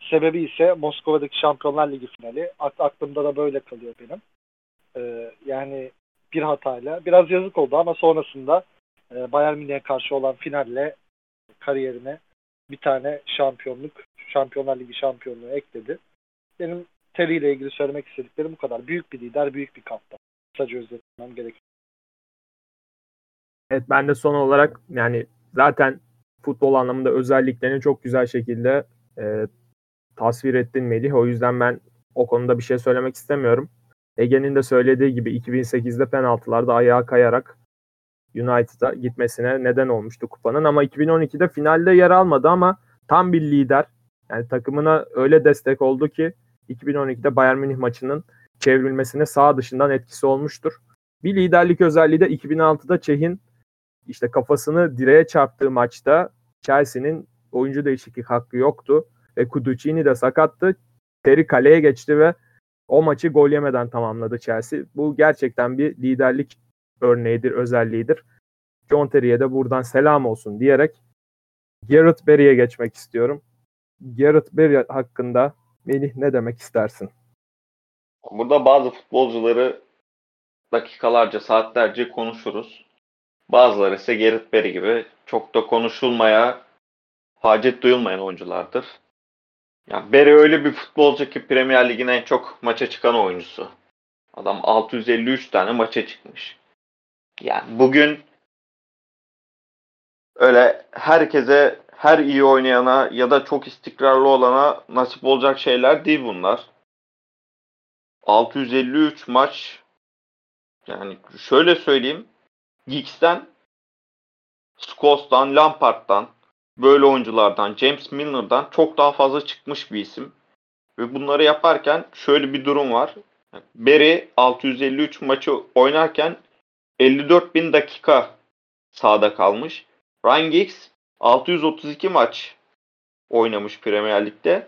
Sebebi ise Moskova'daki Şampiyonlar Ligi finali. Aklımda da böyle kalıyor benim. Ee, yani bir hatayla. Biraz yazık oldu ama sonrasında e, Bayern Münih'e karşı olan finalle kariyerine bir tane şampiyonluk, Şampiyonlar Ligi şampiyonluğu ekledi. Benim Terry ile ilgili söylemek istediklerim bu kadar. Büyük bir lider, büyük bir kaptan. Kısaca özetlemem gerekiyor. Evet ben de son olarak yani zaten futbol anlamında özelliklerini çok güzel şekilde e, tasvir ettin Melih. O yüzden ben o konuda bir şey söylemek istemiyorum. Ege'nin de söylediği gibi 2008'de penaltılarda ayağa kayarak United'a gitmesine neden olmuştu kupanın ama 2012'de finalde yer almadı ama tam bir lider. Yani takımına öyle destek oldu ki 2012'de Bayern Münih maçının çevrilmesine sağ dışından etkisi olmuştur. Bir liderlik özelliği de 2006'da Çeh'in işte kafasını direğe çarptığı maçta Chelsea'nin oyuncu değişiklik hakkı yoktu ve Kuducini de sakattı. Terry kaleye geçti ve o maçı gol yemeden tamamladı Chelsea. Bu gerçekten bir liderlik örneğidir, özelliğidir. John Terry'e de buradan selam olsun diyerek Garrett Barry'e geçmek istiyorum. Garrett Barry hakkında Melih ne demek istersin? Burada bazı futbolcuları dakikalarca, saatlerce konuşuruz. Bazıları ise Garrett Barry gibi çok da konuşulmaya hacet duyulmayan oyunculardır. Yani Barry öyle bir futbolcu ki Premier Lig'in en çok maça çıkan oyuncusu. Adam 653 tane maça çıkmış. Yani bugün öyle herkese, her iyi oynayana ya da çok istikrarlı olana nasip olacak şeyler değil bunlar. 653 maç yani şöyle söyleyeyim. Giggs'ten, Scholes'tan, Lampard'dan, böyle oyunculardan, James Milner'dan çok daha fazla çıkmış bir isim. Ve bunları yaparken şöyle bir durum var. Barry 653 maçı oynarken 54 bin dakika sahada kalmış. Ryan Giggs 632 maç oynamış Premier Lig'de.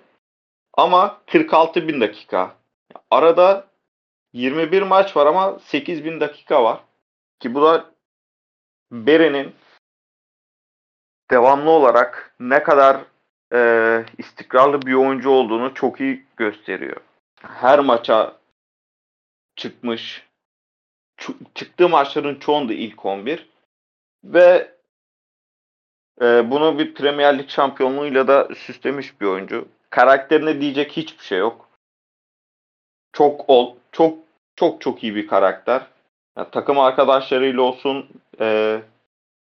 Ama 46 bin dakika. Arada 21 maç var ama 8 bin dakika var. Ki bu da Bere'nin devamlı olarak ne kadar e, istikrarlı bir oyuncu olduğunu çok iyi gösteriyor. Her maça çıkmış. Çıktığı maçların çoğunda ilk 11 ve e, bunu bir Premier Lig şampiyonluğuyla da süslemiş bir oyuncu. Karakterine diyecek hiçbir şey yok. Çok ol, çok çok çok iyi bir karakter. Yani takım arkadaşlarıyla olsun, e,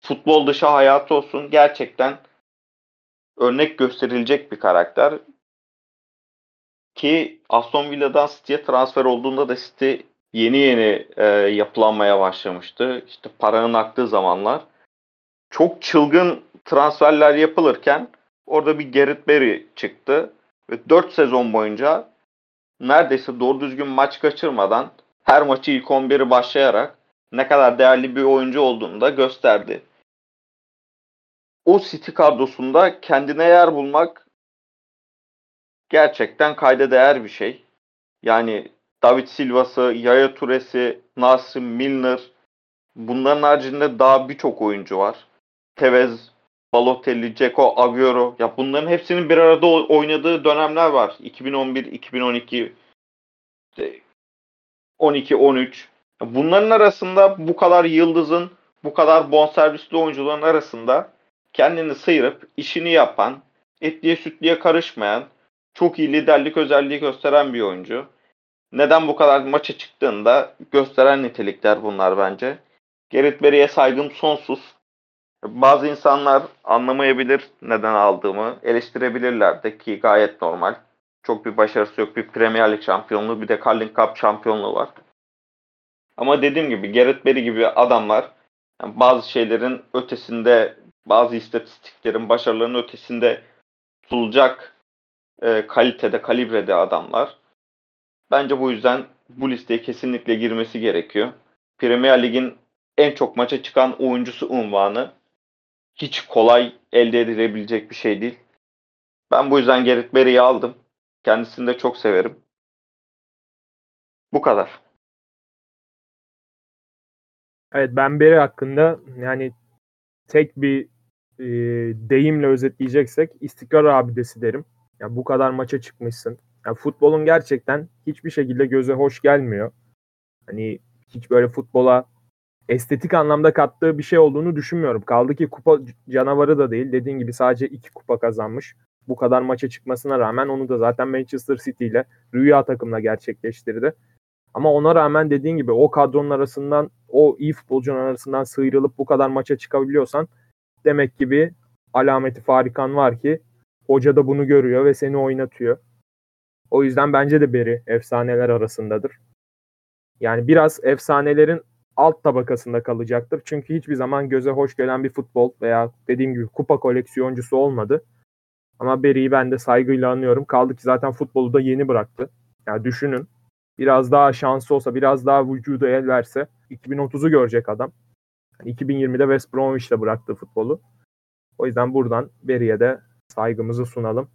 futbol dışı hayatı olsun gerçekten örnek gösterilecek bir karakter. Ki Aston Villa'dan City'ye transfer olduğunda da City yeni yeni e, yapılanmaya başlamıştı. İşte paranın aktığı zamanlar. Çok çılgın transferler yapılırken orada bir Gerrit Berry çıktı. Ve 4 sezon boyunca neredeyse doğru düzgün maç kaçırmadan her maçı ilk 11'i başlayarak ne kadar değerli bir oyuncu olduğunu da gösterdi. O City kadrosunda kendine yer bulmak gerçekten kayda değer bir şey. Yani David Silva'sı, Yaya Toure'si, Nassim Milner bunların haricinde daha birçok oyuncu var. Tevez, Balotelli, Ceko, Agüero. Ya bunların hepsinin bir arada oynadığı dönemler var. 2011, 2012, 12, 13. Bunların arasında bu kadar yıldızın, bu kadar bonservisli oyuncuların arasında kendini sıyırıp işini yapan, etliye sütliye karışmayan, çok iyi liderlik özelliği gösteren bir oyuncu. Neden bu kadar maça çıktığında gösteren nitelikler bunlar bence. Gerrit Berry'e saygım sonsuz. Bazı insanlar anlamayabilir neden aldığımı, eleştirebilirler de ki gayet normal. Çok bir başarısı yok. Bir Premier Lig şampiyonluğu bir de Carling Cup şampiyonluğu var. Ama dediğim gibi Gareth Bale gibi adamlar yani bazı şeylerin ötesinde, bazı istatistiklerin, başarılarının ötesinde tutulacak e, kalitede, kalibrede adamlar. Bence bu yüzden bu listeye kesinlikle girmesi gerekiyor. Premier Lig'in en çok maça çıkan oyuncusu unvanı hiç kolay elde edilebilecek bir şey değil. Ben bu yüzden Gerrit Bale'yi aldım. Kendisini de çok severim. Bu kadar. Evet ben Beri hakkında yani tek bir e, deyimle özetleyeceksek istikrar abidesi derim. Ya bu kadar maça çıkmışsın. Ya futbolun gerçekten hiçbir şekilde göze hoş gelmiyor. Hani hiç böyle futbola estetik anlamda kattığı bir şey olduğunu düşünmüyorum. Kaldı ki kupa canavarı da değil. Dediğin gibi sadece iki kupa kazanmış. Bu kadar maça çıkmasına rağmen onu da zaten Manchester City ile rüya takımla gerçekleştirdi. Ama ona rağmen dediğin gibi o kadronun arasından, o iyi futbolcunun arasından sıyrılıp bu kadar maça çıkabiliyorsan demek ki bir alameti farikan var ki hoca da bunu görüyor ve seni oynatıyor. O yüzden bence de Beri efsaneler arasındadır. Yani biraz efsanelerin alt tabakasında kalacaktır. Çünkü hiçbir zaman göze hoş gelen bir futbol veya dediğim gibi kupa koleksiyoncusu olmadı. Ama Beri'yi ben de saygıyla anıyorum. Kaldı ki zaten futbolu da yeni bıraktı. Yani düşünün. Biraz daha şansı olsa, biraz daha vücudu el verse 2030'u görecek adam. Yani 2020'de West Bromwich'te bıraktı futbolu. O yüzden buradan Beri'ye de saygımızı sunalım.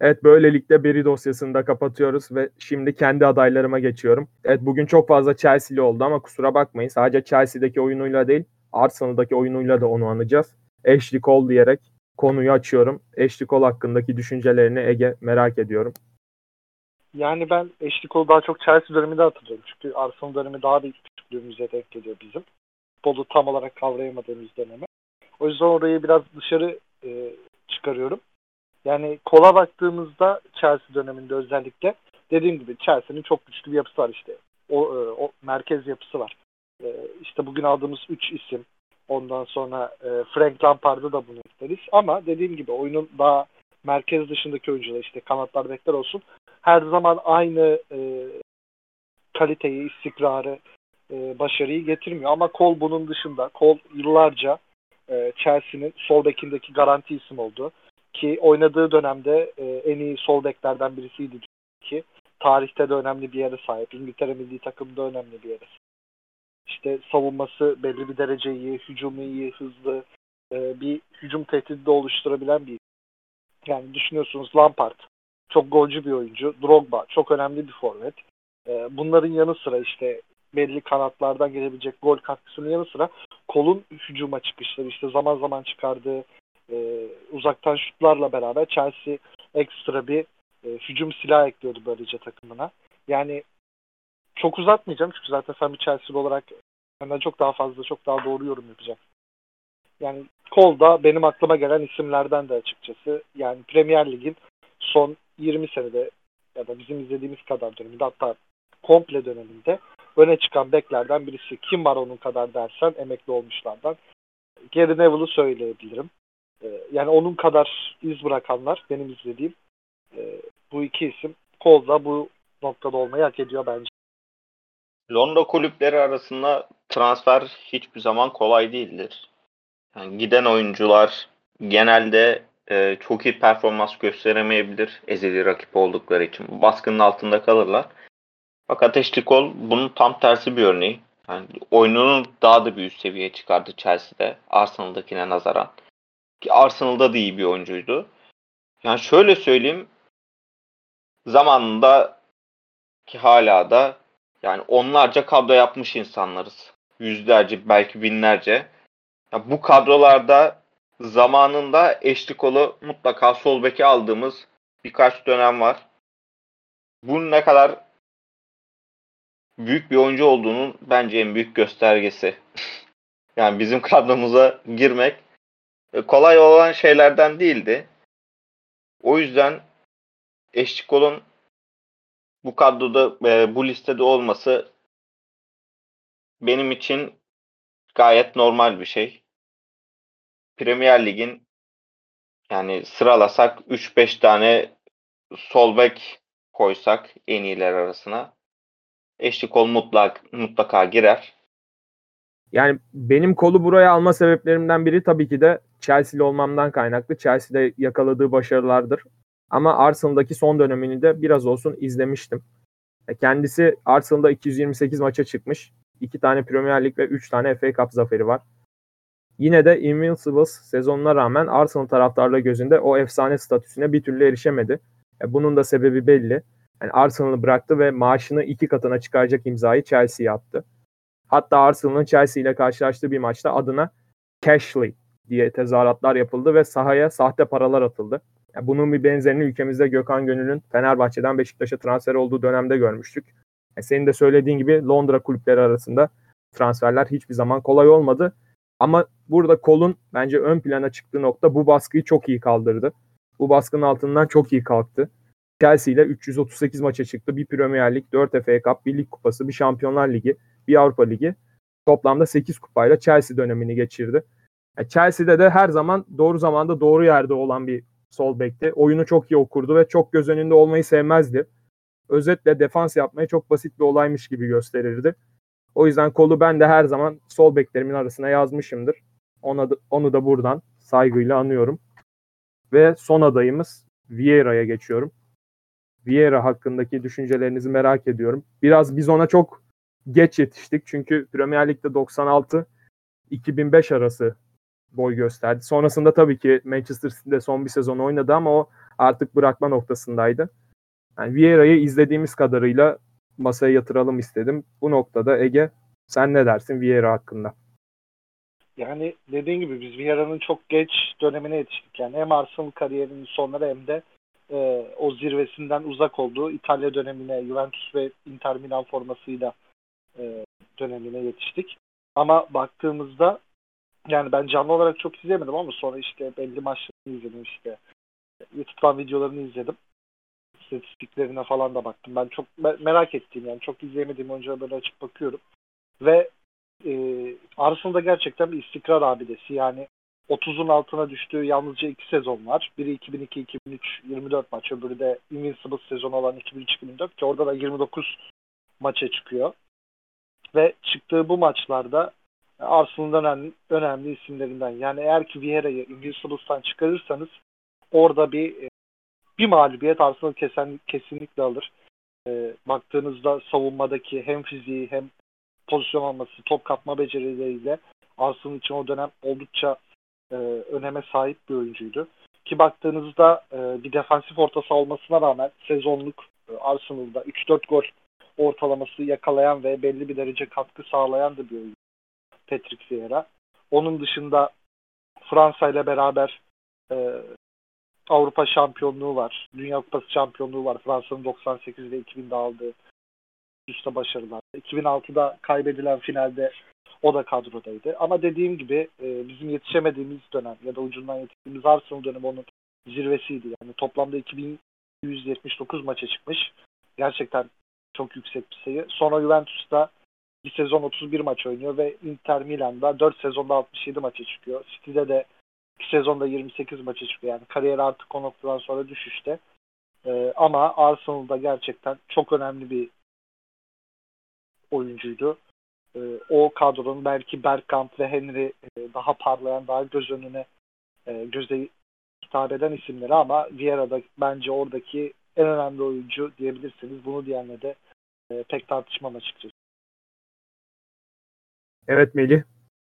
Evet böylelikle Beri dosyasını da kapatıyoruz ve şimdi kendi adaylarıma geçiyorum. Evet bugün çok fazla Chelsea'li oldu ama kusura bakmayın. Sadece Chelsea'deki oyunuyla değil Arsenal'daki oyunuyla da onu anacağız. Ashley Cole diyerek konuyu açıyorum. Ashley Cole hakkındaki düşüncelerini Ege merak ediyorum. Yani ben Ashley Cole'u daha çok Chelsea döneminde hatırlıyorum. Çünkü Arsenal dönemi daha bir küçüklüğümüze denk geliyor bizim. Futbolu tam olarak kavrayamadığımız döneme. O yüzden orayı biraz dışarı e, çıkarıyorum. Yani kola baktığımızda Chelsea döneminde özellikle dediğim gibi Chelsea'nin çok güçlü bir yapısı var işte. O, e, o merkez yapısı var. E, işte bugün aldığımız 3 isim. Ondan sonra e, Frank Lampard'ı da bunu isteriz. Ama dediğim gibi oyunun daha merkez dışındaki oyuncular işte kanatlar bekler olsun. Her zaman aynı e, kaliteyi, istikrarı, e, başarıyı getirmiyor. Ama Kol bunun dışında. Kol yıllarca e, Chelsea'nin sol bekindeki garanti isim oldu ki oynadığı dönemde e, en iyi sol beklerden birisiydi ki tarihte de önemli bir yere sahip. İngiltere milli takımda önemli bir yere sahip. İşte savunması belli bir derece iyi, hücumu iyi, hızlı, e, bir hücum tehdidi de oluşturabilen bir yani düşünüyorsunuz Lampard çok golcü bir oyuncu. Drogba çok önemli bir forvet. E, bunların yanı sıra işte belli kanatlardan gelebilecek gol katkısının yanı sıra kolun hücuma çıkışları işte zaman zaman çıkardığı e, uzaktan şutlarla beraber Chelsea ekstra bir e, hücum silah ekliyordu böylece takımına. Yani çok uzatmayacağım çünkü zaten sen bir Chelsea olarak benden çok daha fazla, çok daha doğru yorum yapacaksın. Yani Kol da benim aklıma gelen isimlerden de açıkçası. Yani Premier Lig'in son 20 senede ya da bizim izlediğimiz kadar döneminde hatta komple döneminde öne çıkan beklerden birisi. Kim var onun kadar dersen emekli olmuşlardan. Gary Neville'ı söyleyebilirim. Ee, yani onun kadar iz bırakanlar benim izlediğim e, bu iki isim Kolda bu noktada olmayı hak ediyor bence. Londra kulüpleri arasında transfer hiçbir zaman kolay değildir. Yani giden oyuncular genelde e, çok iyi performans gösteremeyebilir ezeli rakip oldukları için. Baskının altında kalırlar. Fakat Ashley Cole bunun tam tersi bir örneği. Yani oyununu daha da bir üst seviyeye çıkardı Chelsea'de Arsenal'dakine nazaran. Ki Arsenal'da da iyi bir oyuncuydu. Yani şöyle söyleyeyim. Zamanında ki hala da yani onlarca kadro yapmış insanlarız. Yüzlerce belki binlerce. Ya bu kadrolarda zamanında eşlikolu mutlaka sol beki aldığımız birkaç dönem var. Bunun ne kadar büyük bir oyuncu olduğunun bence en büyük göstergesi. yani bizim kadromuza girmek e, kolay olan şeylerden değildi. O yüzden Eşçikol'un bu kadroda e, bu listede olması benim için gayet normal bir şey. Premier Lig'in yani sıralasak 3-5 tane sol bek koysak en iyiler arasına Eşli kol mutlak, mutlaka girer. Yani benim kolu buraya alma sebeplerimden biri tabii ki de Chelsea'li olmamdan kaynaklı. Chelsea'de yakaladığı başarılardır. Ama Arsenal'daki son dönemini de biraz olsun izlemiştim. E, kendisi Arsenal'da 228 maça çıkmış. 2 tane Premier Lig ve 3 tane FA Cup zaferi var. Yine de Invincibles sezonuna rağmen Arsenal taraftarları gözünde o efsane statüsüne bir türlü erişemedi. E, bunun da sebebi belli. Yani Arsenal'ı bıraktı ve maaşını iki katına çıkaracak imzayı Chelsea'ye attı. Hatta Arsenal'ın Chelsea ile karşılaştığı bir maçta adına Cashley diye tezahüratlar yapıldı ve sahaya sahte paralar atıldı. Yani bunun bir benzerini ülkemizde Gökhan Gönül'ün Fenerbahçe'den Beşiktaş'a transfer olduğu dönemde görmüştük. Yani senin de söylediğin gibi Londra kulüpleri arasında transferler hiçbir zaman kolay olmadı. Ama burada kolun bence ön plana çıktığı nokta bu baskıyı çok iyi kaldırdı. Bu baskının altından çok iyi kalktı. Chelsea ile 338 maça çıktı. Bir Premier Lig, 4 FA Cup, bir Lig Kupası, bir Şampiyonlar Ligi, bir Avrupa Ligi. Toplamda 8 kupayla Chelsea dönemini geçirdi. Yani Chelsea'de de her zaman doğru zamanda doğru yerde olan bir sol bekti. Oyunu çok iyi okurdu ve çok göz önünde olmayı sevmezdi. Özetle defans yapmayı çok basit bir olaymış gibi gösterirdi. O yüzden kolu ben de her zaman sol beklerimin arasına yazmışımdır. Ona da, onu da buradan saygıyla anıyorum. Ve son adayımız Vieira'ya geçiyorum. Vieira hakkındaki düşüncelerinizi merak ediyorum. Biraz biz ona çok geç yetiştik. Çünkü Premier Lig'de 96 2005 arası boy gösterdi. Sonrasında tabii ki Manchester City'de son bir sezon oynadı ama o artık bırakma noktasındaydı. Yani Vieira'yı izlediğimiz kadarıyla masaya yatıralım istedim. Bu noktada Ege sen ne dersin Vieira hakkında? Yani dediğin gibi biz Vieira'nın çok geç dönemine yetiştik. Yani hem Arsenal kariyerinin sonları hem de e, o zirvesinden uzak olduğu İtalya dönemine Juventus ve Inter Milan formasıyla e, dönemine yetiştik. Ama baktığımızda yani ben canlı olarak çok izleyemedim ama sonra işte belli maçlarını izledim işte. YouTube'dan videolarını izledim. İstatistiklerine falan da baktım. Ben çok merak ettiğim yani çok izleyemediğim oyunculara böyle açıp bakıyorum. Ve e, Arsenal'da gerçekten bir istikrar abidesi. Yani 30'un altına düştüğü yalnızca iki sezon var. Biri 2002-2003 24 maç, öbürü de Invincible sezonu olan 2003-2004 ki orada da 29 maça çıkıyor. Ve çıktığı bu maçlarda Arsenal'ın önemli, önemli isimlerinden. Yani eğer ki Vieira'yı Invincibles'tan çıkarırsanız orada bir e, bir mağlubiyet Arsenal kesen, kesinlikle alır. E, baktığınızda savunmadaki hem fiziği hem pozisyon alması, top kapma becerileriyle Arsenal için o dönem oldukça e, öneme sahip bir oyuncuydu. Ki baktığınızda e, bir defansif ortası olmasına rağmen sezonluk e, Arsenal'da 3-4 gol ortalaması yakalayan ve belli bir derece katkı sağlayan da bir oyuncu. Patrick Vieira. Onun dışında Fransa ile beraber e, Avrupa şampiyonluğu var. Dünya Kupası şampiyonluğu var. Fransa'nın 98 ve 2000'de aldığı üstte başarılar. 2006'da kaybedilen finalde o da kadrodaydı. Ama dediğim gibi e, bizim yetişemediğimiz dönem ya da ucundan yetiştiğimiz Arsenal dönemi onun zirvesiydi. Yani toplamda 2179 maça çıkmış. Gerçekten çok yüksek bir sayı. Sonra Juventus'ta bir sezon 31 maç oynuyor ve Inter Milan'da 4 sezonda 67 maça çıkıyor. City'de de bir sezonda 28 maça çıkıyor. Yani kariyer artık o sonra düşüşte. Ee, ama Arsenal'da gerçekten çok önemli bir oyuncuydu. Ee, o kadronun belki Bergkamp ve Henry e, daha parlayan, daha göz önüne e, göze hitap eden isimleri ama Vieira da bence oradaki en önemli oyuncu diyebilirsiniz. Bunu diyenle de e, pek tartışmam açıkçası. Evet Melih,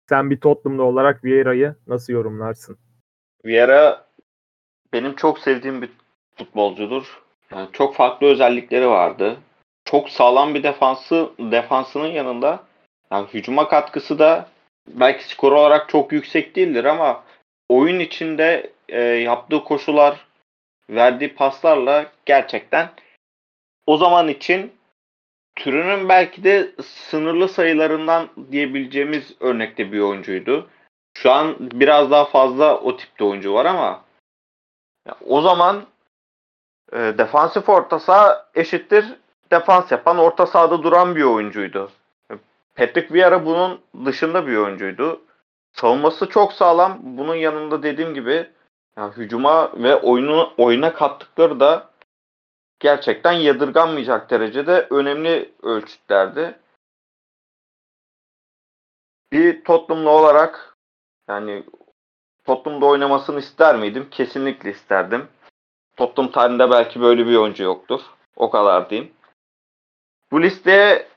sen bir Tottenham'da olarak Vieira'yı nasıl yorumlarsın? Vieira benim çok sevdiğim bir futbolcudur. Yani çok farklı özellikleri vardı. Çok sağlam bir defansı defansının yanında yani hücuma katkısı da belki skor olarak çok yüksek değildir ama oyun içinde e, yaptığı koşular, verdiği paslarla gerçekten o zaman için türünün belki de sınırlı sayılarından diyebileceğimiz örnekte bir oyuncuydu. Şu an biraz daha fazla o tipte oyuncu var ama o zaman e, defansif orta saha eşittir defans yapan orta sahada duran bir oyuncuydu. Patrick Vieira bunun dışında bir oyuncuydu. Savunması çok sağlam. Bunun yanında dediğim gibi yani hücuma ve oyunu oyuna kattıkları da gerçekten yadırganmayacak derecede önemli ölçütlerdi. Bir Tottenham'lı olarak yani Tottenham'da oynamasını ister miydim? Kesinlikle isterdim. Tottenham tarihinde belki böyle bir oyuncu yoktur. O kadar diyeyim. Bu listeye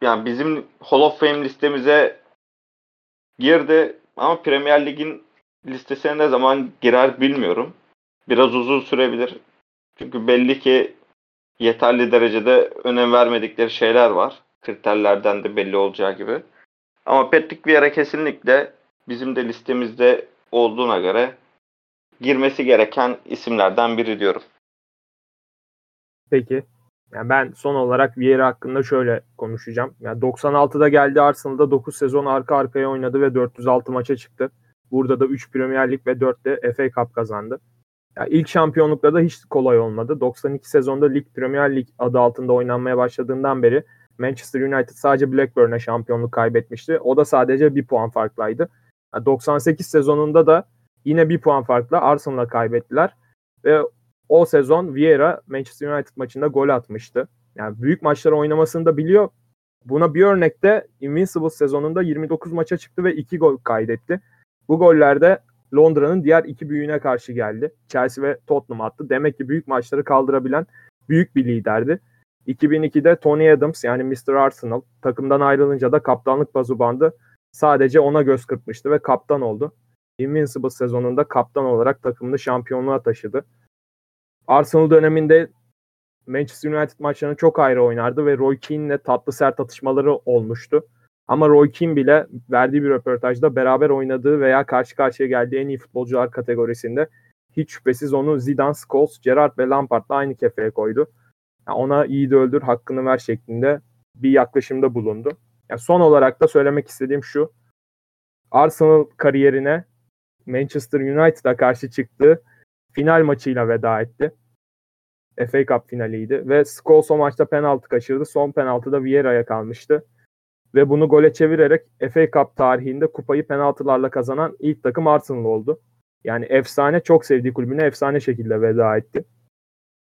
yani bizim Hall of Fame listemize girdi ama Premier Lig'in listesine ne zaman girer bilmiyorum. Biraz uzun sürebilir. Çünkü belli ki yeterli derecede önem vermedikleri şeyler var. Kriterlerden de belli olacağı gibi. Ama Patrick Vieira kesinlikle bizim de listemizde olduğuna göre girmesi gereken isimlerden biri diyorum. Peki. Yani ben son olarak Vieira hakkında şöyle konuşacağım. Yani 96'da geldi Arsenal'da 9 sezon arka arkaya oynadı ve 406 maça çıktı. Burada da 3 Premier Lig ve 4 de FA Cup kazandı. Yani ilk şampiyonlukta da hiç kolay olmadı. 92 sezonda Lig Premier Lig adı altında oynanmaya başladığından beri Manchester United sadece Blackburn'a şampiyonluk kaybetmişti. O da sadece bir puan farklaydı. Yani 98 sezonunda da yine bir puan farkla Arsenal'a kaybettiler. Ve o sezon Vieira Manchester United maçında gol atmıştı. Yani büyük maçları oynamasını da biliyor. Buna bir örnekte Invincible sezonunda 29 maça çıktı ve 2 gol kaydetti. Bu gollerde Londra'nın diğer iki büyüğüne karşı geldi. Chelsea ve Tottenham attı. Demek ki büyük maçları kaldırabilen büyük bir liderdi. 2002'de Tony Adams yani Mr. Arsenal takımdan ayrılınca da kaptanlık bazu bandı sadece ona göz kırpmıştı ve kaptan oldu. Invincible sezonunda kaptan olarak takımını şampiyonluğa taşıdı. Arsenal döneminde Manchester United maçlarını çok ayrı oynardı ve Roy Keane'le tatlı sert atışmaları olmuştu. Ama Roy Keane bile verdiği bir röportajda beraber oynadığı veya karşı karşıya geldiği en iyi futbolcular kategorisinde hiç şüphesiz onu Zidane, Scholes, Gerrard ve Lampard'la aynı kefeye koydu. Yani ona iyi de öldür, hakkını ver şeklinde bir yaklaşımda bulundu. Yani son olarak da söylemek istediğim şu. Arsenal kariyerine Manchester United'a karşı çıktığı final maçıyla veda etti. FA Cup finaliydi ve Scholes o maçta penaltı kaçırdı. Son penaltıda Vieira'ya kalmıştı. Ve bunu gole çevirerek FA Cup tarihinde kupayı penaltılarla kazanan ilk takım Arsenal oldu. Yani efsane çok sevdiği kulübüne efsane şekilde veda etti.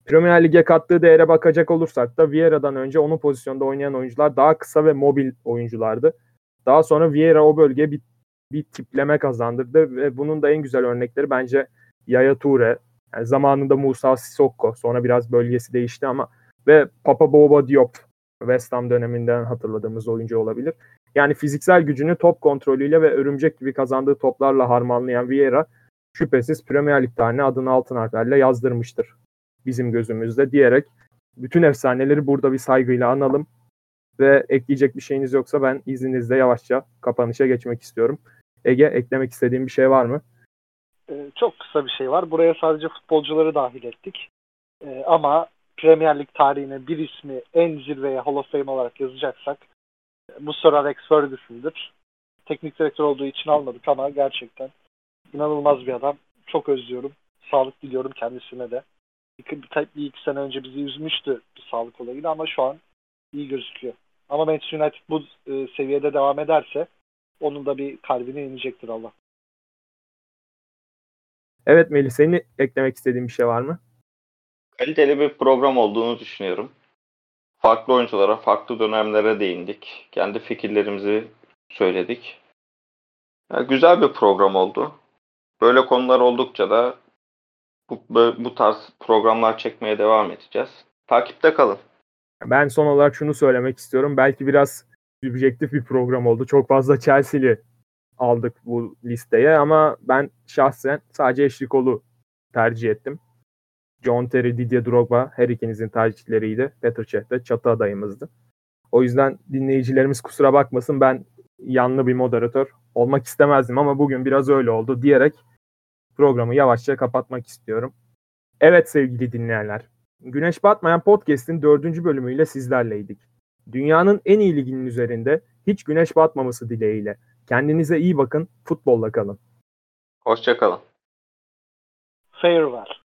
Premier Lig'e kattığı değere bakacak olursak da Vieira'dan önce onun pozisyonda oynayan oyuncular daha kısa ve mobil oyunculardı. Daha sonra Vieira o bölgeye bir, bir tipleme kazandırdı ve bunun da en güzel örnekleri bence Yaya Toure, yani zamanında Musa Sissoko, sonra biraz bölgesi değişti ama ve Papa Boba Diop West Ham döneminden hatırladığımız oyuncu olabilir. Yani fiziksel gücünü top kontrolüyle ve örümcek gibi kazandığı toplarla harmanlayan Vieira şüphesiz Premier Lig tarihine adını altın harflerle yazdırmıştır bizim gözümüzde diyerek bütün efsaneleri burada bir saygıyla analım ve ekleyecek bir şeyiniz yoksa ben izninizle yavaşça kapanışa geçmek istiyorum. Ege eklemek istediğim bir şey var mı? Ee, çok kısa bir şey var. Buraya sadece futbolcuları dahil ettik. Ee, ama Premier Lig tarihine bir ismi en zirveye Hall of Fame olarak yazacaksak Sir Alex Ferguson'dır. Teknik direktör olduğu için almadık ama gerçekten inanılmaz bir adam. Çok özlüyorum. Sağlık diliyorum kendisine de. Bir, bir, bir iki sene önce bizi üzmüştü bir sağlık olayıyla ama şu an iyi gözüküyor. Ama Manchester United bu e, seviyede devam ederse onun da bir kalbine inecektir Allah. Evet Melih senin eklemek istediğin bir şey var mı? Kaliteli bir program olduğunu düşünüyorum. Farklı oyunculara, farklı dönemlere değindik. Kendi fikirlerimizi söyledik. Yani güzel bir program oldu. Böyle konular oldukça da bu, bu tarz programlar çekmeye devam edeceğiz. Takipte kalın. Ben son olarak şunu söylemek istiyorum. Belki biraz subjektif bir program oldu. Çok fazla Chelsea'li aldık bu listeye ama ben şahsen sadece Eşlikolu tercih ettim. John Terry, Didier Drogba her ikinizin tercihleriydi. Petr Cech de çatı adayımızdı. O yüzden dinleyicilerimiz kusura bakmasın ben yanlı bir moderatör olmak istemezdim ama bugün biraz öyle oldu diyerek programı yavaşça kapatmak istiyorum. Evet sevgili dinleyenler, Güneş Batmayan Podcast'in dördüncü bölümüyle sizlerleydik. Dünyanın en iyi liginin üzerinde hiç güneş batmaması dileğiyle. Kendinize iyi bakın, futbolla kalın. Hoşçakalın. Farewell.